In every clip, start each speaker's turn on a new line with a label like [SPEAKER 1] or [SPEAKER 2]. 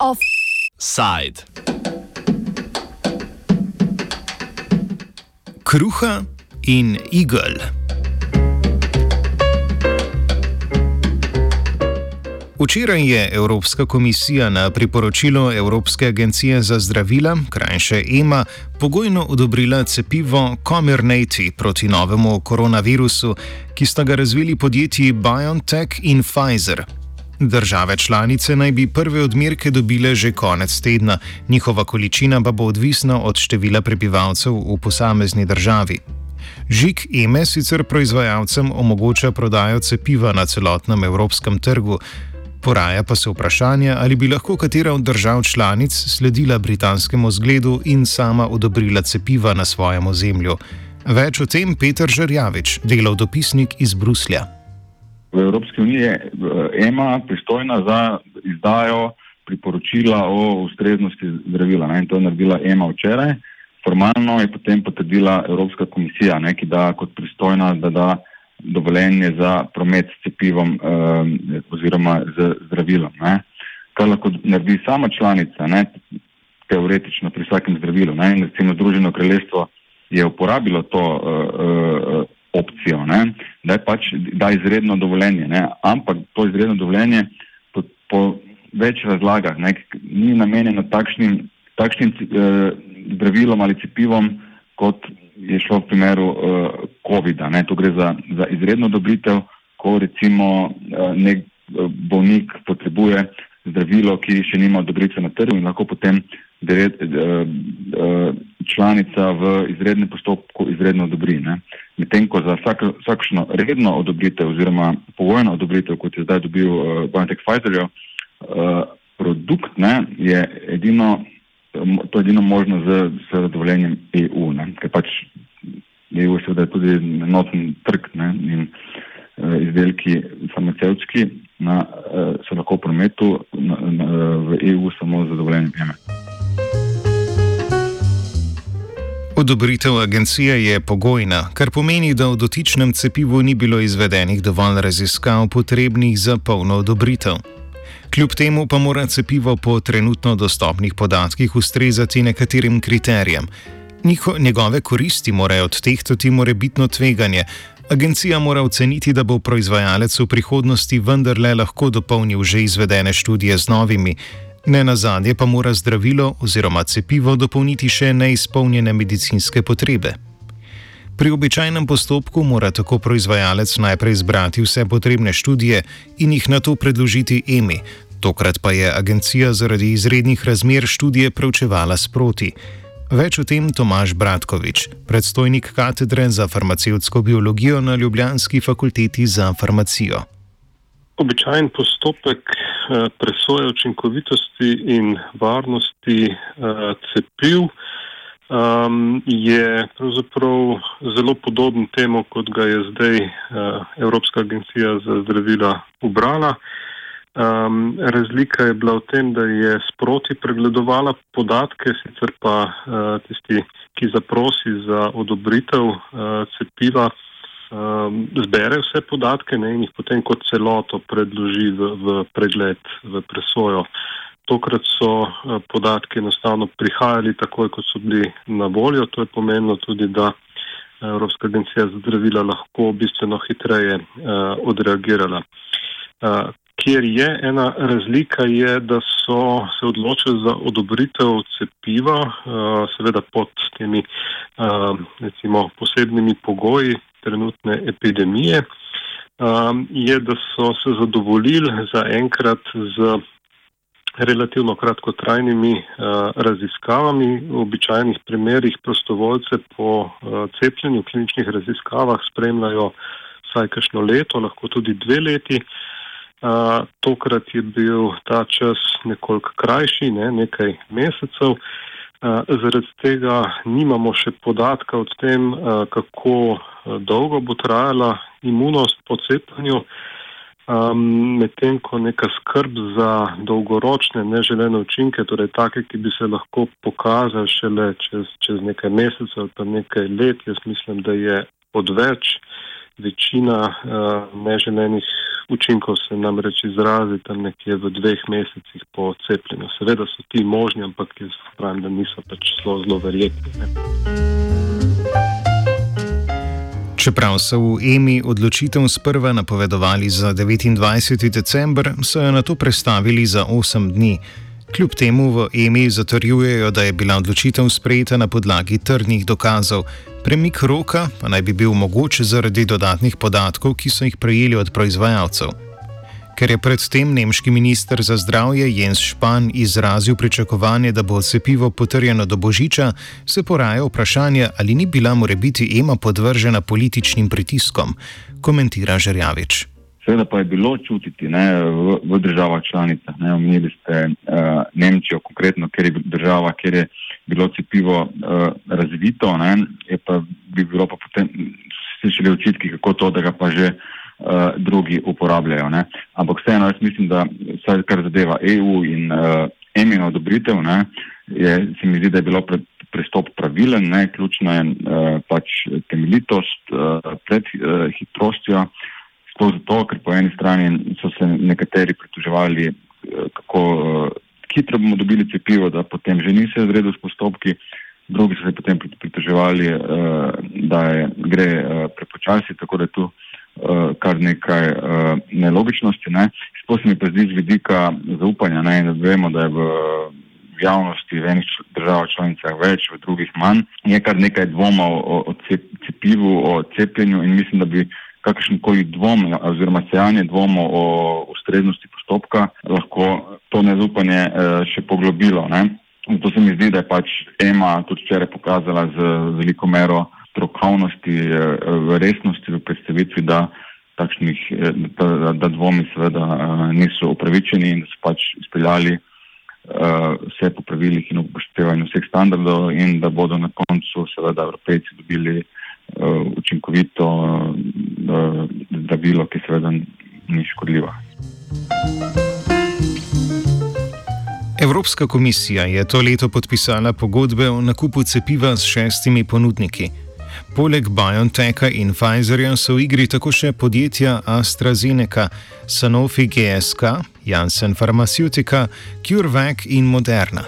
[SPEAKER 1] Offside. Kruha in igel. Včeraj je Evropska komisija na priporočilo Evropske agencije za zdravila, krajše EMA, pogojno odobrila cepivo Comirnaty proti novemu koronavirusu, ki sta ga razvili podjetji BioNTech in Pfizer. Države članice naj bi prve odmerke dobile že konec tedna, njihova količina pa bo odvisna od števila prebivalcev v posamezni državi. Žig EME sicer proizvajalcem omogoča prodajo cepiva na celotnem evropskem trgu. Poraja pa se vprašanje, ali bi lahko katera od držav članic sledila britanskemu zgledu in sama odobrila cepiva na svojem ozemlju. Več o tem Petr Žrjavič, delov dopisnik iz Bruslja.
[SPEAKER 2] V Evropski uniji je eh, EMA pristojna za izdajo priporočila o ustreznosti zdravila. Ne? In to je naredila EMA včeraj. Formalno je potem potrdila Evropska komisija, ne? ki da kot pristojna, da da dovoljenje za promet s cepivom eh, oziroma z zdravilom. Ne. Kar lahko naredi sama članica, ne, teoretično pri vsakem zdravilu. Ne, in recimo Združeno kraljestvo je uporabilo to eh, opcijo, ne, da je pač da izredno dovoljenje. Ne, ampak to izredno dovoljenje po, po več razlagah ne, ni namenjeno takšnim, takšnim eh, zdravilom ali cepivom, kot je šlo v primeru uh, COVID-a. Tu gre za, za izredno dobritev, ko recimo uh, nek uh, bolnik potrebuje zdravilo, ki še nima odobritve na trgu in lahko potem devet, uh, uh, članica v izrednem postopku izredno odobri. Medtem ko za vsak, vsakšno redno odobritev oziroma pogojno odobritev, kot je zdaj dobil uh, BioNTech Pfizerjev, uh, produkt ne, je edino to je edino možno z, z dovoljenjem EU, ne? ker pač EU je seveda tudi enoten trg ne? in uh, izdelki farmacevtski uh, so lahko v prometu na, na, v EU samo z dovoljenjem EME.
[SPEAKER 1] Odobritev agencije je pogojna, kar pomeni, da v dotičnem cepivu ni bilo izvedenih dovolj raziskav potrebnih za polno odobritev. Kljub temu pa mora cepivo po trenutno dostopnih podatkih ustrezati nekaterim kriterijem. Njiho, njegove koristi morajo odtehtati morebitno tveganje. Agencija mora oceniti, da bo proizvajalec v prihodnosti vendarle lahko dopolnil že izvedene študije z novimi. Ne na zadnje pa mora zdravilo oziroma cepivo dopolniti še neizpolnjene medicinske potrebe. Pri običajnem postopku mora tako proizvajalec najprej zbrati vse potrebne študije in jih na to predložiti EMI. Tokrat pa je agencija zaradi izrednih razmer študije preučevala sproti. Več o tem Tomaš Bratkovič, predstojnik katedre za farmacevtsko biologijo na Ljubljanski fakulteti za farmacijo.
[SPEAKER 3] Običajen postopek eh, presoje učinkovitosti in varnosti eh, cepiv um, je pravzaprav zelo podoben temu, kot ga je zdaj uh, Evropska agencija za zdravila ubrala. Um, razlika je bila v tem, da je sproti pregledovala podatke, sicer pa uh, tisti, ki zaprosi za odobritev uh, cepiva, um, zbere vse podatke ne, in jih potem kot celoto predloži v, v pregled, v presojo. Tokrat so eh, podatki enostavno prihajali takoj, kot so bili na voljo. To je pomenilo tudi, da Evropska agencija za zdravila lahko bistveno hitreje uh, odreagirala. Kjer je ena razlika, je, da so se odločili za odobritev cepiva, seveda pod temi recimo, posebnimi pogoji trenutne epidemije, je, da so se zadovoljili za enkrat z relativno kratkotrajnimi uh, raziskavami. V običajnih primerjih prostovoljce po uh, cepljenju v kliničnih raziskavah spremljajo vsaj kakšno leto, lahko tudi dve leti. Uh, tokrat je bil ta čas nekoliko krajši, ne, nekaj mesecev. Zaradi tega nimamo še podatka o tem, kako dolgo bo trajala imunost po cepljenju. Um, Medtem ko neka skrb za dolgoročne neželene učinke, torej take, ki bi se lahko pokazali šele čez, čez nekaj mesecev ali pa nekaj let, jaz mislim, da je odveč. Večina uh, neželenih učinkov se namreč izrazi tam nekje v dveh mesecih po cepljenju. Seveda so ti možni, ampak jaz pravim, da niso pač zelo, zelo verjetni.
[SPEAKER 1] Čeprav so v EMI odločitev sprva napovedovali za 29. december, so jo na to prestavili za 8 dni. Kljub temu v EMI zatrjujejo, da je bila odločitev sprejeta na podlagi trdnih dokazov, premik roka pa naj bi bil mogoč zaradi dodatnih podatkov, ki so jih prejeli od proizvajalcev. Ker je predtem nemški minister za zdravje Jens Špan izrazil pričakovanje, da bo cepivo potrjeno do božiča, se poraja vprašanje, ali ni bila morebiti EMA podvržena političnim pritiskom, komentira Žerjavič.
[SPEAKER 2] Seveda pa je bilo čutiti ne, v, v državah članicah. Omenili ste uh, Nemčijo, konkretno, ker je država, kjer je bilo cepivo uh, razvito, ne, pa bi bilo pa potem slišali očitki, kako to, da ga pa že uh, drugi uporabljajo. Ne. Ampak vseeno, jaz mislim, da vse, kar zadeva EU in uh, emino odobritev, ne, je, se mi zdi, da je bilo pre, pristop pravilen, ne, ključna je uh, pač temeljitost uh, pred uh, hitrostjo. To zato, ker po eni strani so se nekateri pritoževali, kako uh, hitro bomo dobili cepivo, da potem že niso izredu s postopki, drugi so se potem pritoževali, uh, da je, gre uh, prepočasi, tako da tu uh, uh, kar nekaj uh, nelogičnosti. Ne. Sploh se mi pa zdi z vidika zaupanja, ne, da vemo, da je v javnosti v enih državah članicah več, v drugih manj. Je kar nekaj dvomov o, o cepivu, o cepljenju in mislim, da bi kakršen koli dvom oziroma sejanje dvomov o ustreznosti postopka lahko to nezaupanje uh, še poglobilo. Ne. To se mi zdi, da je pač EMA tudi včeraj pokazala z veliko mero strokovnosti, eh, resnosti v predstavitvi, da, takšnih, eh, da, da dvomi seveda eh, niso upravičeni in da so pač izpeljali vse po pravilih in upoštevanju vseh standardov in da bodo na koncu seveda evropejci dobili učinkovito zdravilo, ki seveda ni škodljivo.
[SPEAKER 1] Evropska komisija je to leto podpisala pogodbe o nakupu cepiva s šestimi ponudniki. Poleg BioNTecha in Pfizerja so v igri tako še podjetja AstraZeneca, Sanofi GSK, Janssen Pharmaceutica, CureVac in Moderna.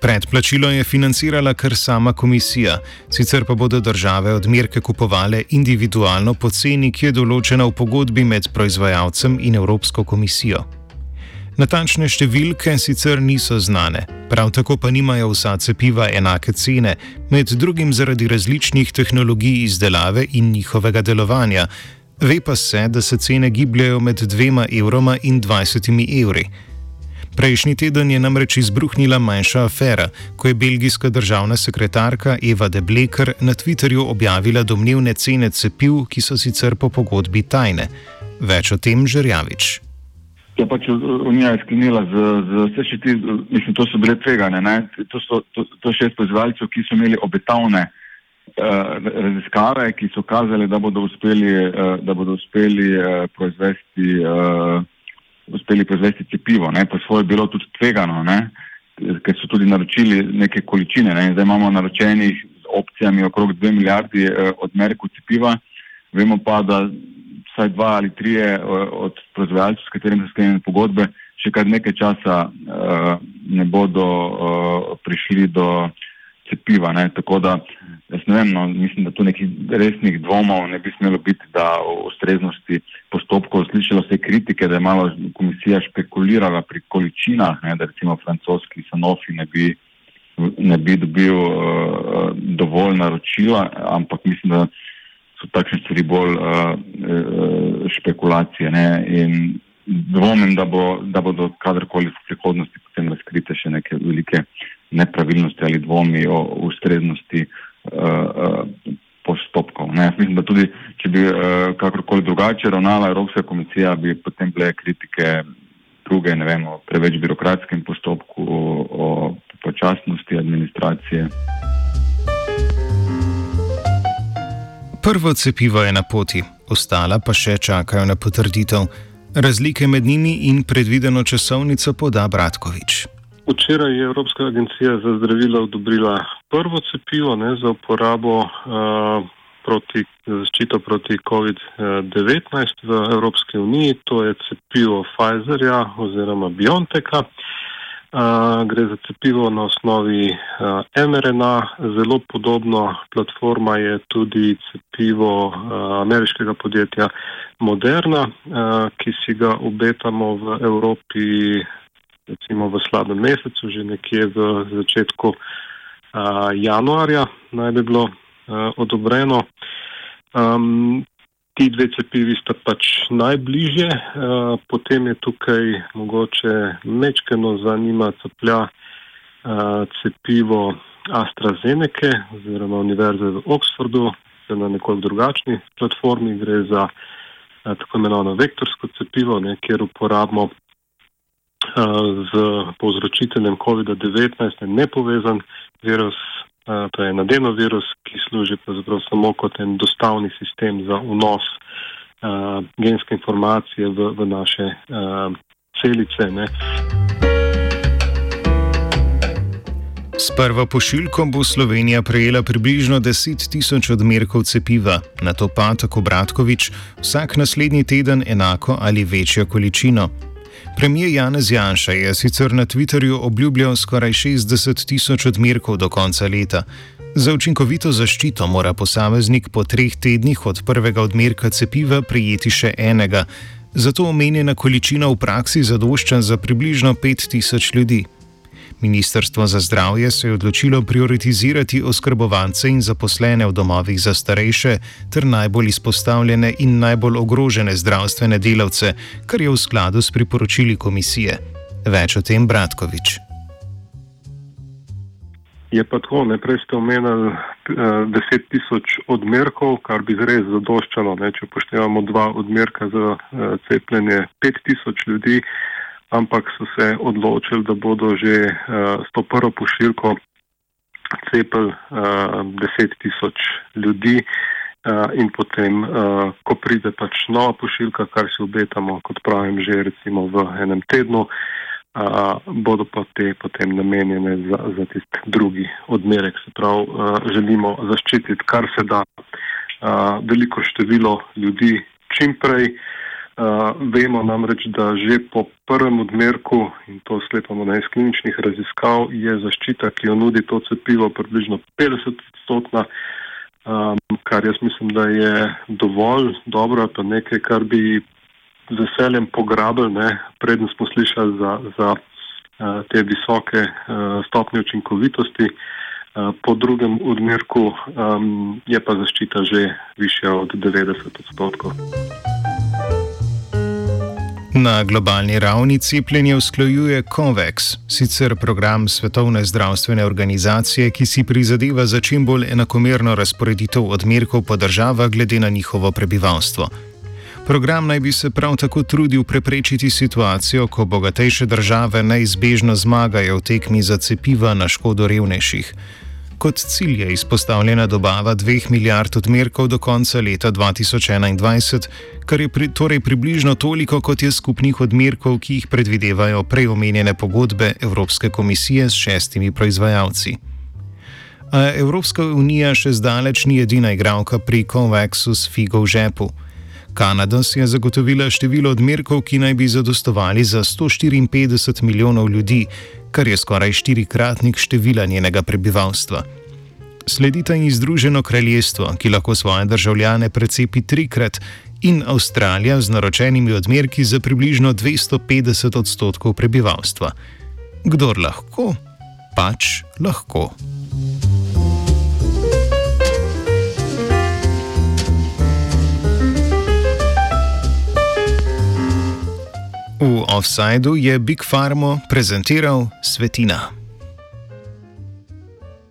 [SPEAKER 1] Predplačilo je financirala kar sama komisija, sicer pa bodo države odmerke kupovale individualno po ceni, ki je določena v pogodbi med proizvajalcem in Evropsko komisijo. Natančne številke sicer niso znane, prav tako pa nimajo vsa cepiva enake cene, med drugim zaradi različnih tehnologij izdelave in njihovega delovanja. Ve pa se, da se cene gibljajo med 2 evroma in 20 evri. Prejšnji teden je namreč izbruhnila manjša afera, ko je belgijska državna sekretarka Eva de Bleker na Twitterju objavila domnevne cene cepiv, ki so sicer po pogodbi tajne. Več o tem Žerjavič.
[SPEAKER 2] Ja, pač Unija je sklenila z, z vse še ti, mislim, to so bile tvegane, ne? To so to, to šest proizvajalcev, ki so imeli obetavne uh, raziskave, ki so kazali, da bodo uspeli, uh, da bodo uspeli uh, proizvesti, uh, uspeli proizvesti cepivo, ne? Pa svoje bilo tudi tvegano, ne? Ker so tudi naročili neke količine, ne? Zdaj imamo naročenih z opcijami okrog dve milijardi uh, odmerkov cepiva, vemo pa, da vsaj dva ali tri od proizvajalcev, s katerimi so sklenjene pogodbe, še kar nekaj časa uh, ne bodo uh, prišli do cepiva. Ne? Tako da jaz ne vem, no, mislim, da tu nekih resnih dvomov ne bi smelo biti, da o ustreznosti postopkov slišalo vse kritike, da je malo komisija špekulirala pri količinah, ne? da recimo francoski sanofi ne bi, ne bi dobil uh, dovolj naročila, ampak mislim, da so takšne stvari bolj uh, špekulacije. Ne? In dvomim, da, bo, da bodo kadarkoli v prihodnosti potem razkrite še neke velike nepravilnosti ali dvomi o ustreznosti uh, postopkov. Ne? Mislim, da tudi, če bi uh, kakorkoli drugače ravnala Evropska komisija, bi potem bile kritike druge, ne vem, o preveč birokratskem postopku, o počasnosti administracije.
[SPEAKER 1] Prvo cepivo je na poti, ostala pa še čakajo na potrditev. Razlike med njimi in predvideno časovnico poda Bratkovič.
[SPEAKER 3] Včeraj je Evropska agencija za zdravila odobrila prvo cepivo ne, za uporabo uh, proti, zaščito proti COVID-19 v Evropski uniji. To je cepivo Pfizerja oziroma BioNTECA. Uh, gre za cepivo na osnovi uh, mRNA. Zelo podobno platforma je tudi cepivo uh, ameriškega podjetja Moderna, uh, ki si ga obetamo v Evropi recimo v slabem mesecu, že nekje v začetku uh, januarja naj bi bilo uh, odobreno. Um, ti dve cepivi sta pač najbližje, potem je tukaj mogoče mečkeno zanima ceplja uh, cepivo AstraZeneca oziroma Univerze v Oxfordu, se na nekoliko drugačni platformi gre za tako imenovano vektorsko cepivo, ne, kjer uporabimo z povzročiteljem COVID-19 nepovezan virus, to je adenovirus, ki služi samo kot en dostavni sistem za vnos genske informacije v, v naše celice. Ne.
[SPEAKER 1] S prvo pošiljko bo Slovenija prejela približno 10 tisoč odmerkov cepiva, na to pa, tako Bratkovič, vsak naslednji teden enako ali večjo količino. Premijer Janez Janša je sicer na Twitterju obljubljal skoraj 60 tisoč odmerkov do konca leta. Za učinkovito zaščito mora posameznik po treh tednih od prvega odmerka cepiva prijeti še enega, zato omenjena količina v praksi zadošča za približno 5000 ljudi. Ministrstvo za zdravje se je odločilo prioritizirati oskrbovance in zaposlene v domovih za starejše ter najbolj izpostavljene in najbolj ogrožene zdravstvene delavce, kar je v skladu s priporočili komisije. Več o tem Bratkovič.
[SPEAKER 3] Je pa tako, najprej ste omenili uh, 10 tisoč odmerkov, kar bi res zadoščalo, ne, če upoštevamo dva odmerka za uh, cepljenje 5 tisoč ljudi. Uh, ampak so se odločili, da bodo že uh, s to prvo pošiljko cepili uh, eh, 10 tisoč ljudi uh, in potem, uh, ko pride pač nova pošiljka, kar si obetamo, kot pravim, že recimo v enem tednu, uh, bodo pa te potem namenjene za, za tisti drugi odmerek. Se pravi, uh, želimo zaščititi kar se da uh, veliko število ljudi čim prej. Uh, vemo namreč, da že po prvem odmerku, in to sklepamo na iz kliničnih raziskav, je zaščita, ki jo nudi to cepivo, približno 50 odstotna, um, kar jaz mislim, da je dovolj dobro, pa nekaj, kar bi z veseljem pograbili, ne, predn smo slišali za, za uh, te visoke uh, stopnje učinkovitosti. Uh, po drugem odmerku um, je pa zaščita že višja od 90 odstotkov.
[SPEAKER 1] Na globalni ravni cepljenje usklajuje COVAX, sicer program Svetovne zdravstvene organizacije, ki si prizadeva za čim bolj enakomerno razporeditev odmerkov po državah glede na njihovo prebivalstvo. Program naj bi se prav tako trudil preprečiti situacijo, ko bogatejše države neizbežno zmagajo v tekmi za cepiva na škodo revnejših. Kot cilj je izpostavljena dobava 2 milijard odmerkov do konca leta 2021, kar je pri, torej približno toliko, kot je skupnih odmerkov, ki jih predvidevajo prej omenjene pogodbe Evropske komisije s šestimi proizvajalci. A Evropska unija še zdaleč ni edina igralka pri COVAX-u s figo v žepu. Kanada si je zagotovila število odmerkov, ki naj bi zadostovali za 154 milijonov ljudi, kar je skoraj štirikratnik števila njenega prebivalstva. Sledita in Združeno kraljestvo, ki lahko svoje državljane precepi trikrat, in Avstralija z naročenimi odmerki za približno 250 odstotkov prebivalstva. Kdor lahko, pač lahko. V offsajdu je Big Pharma prezentiral Svetina.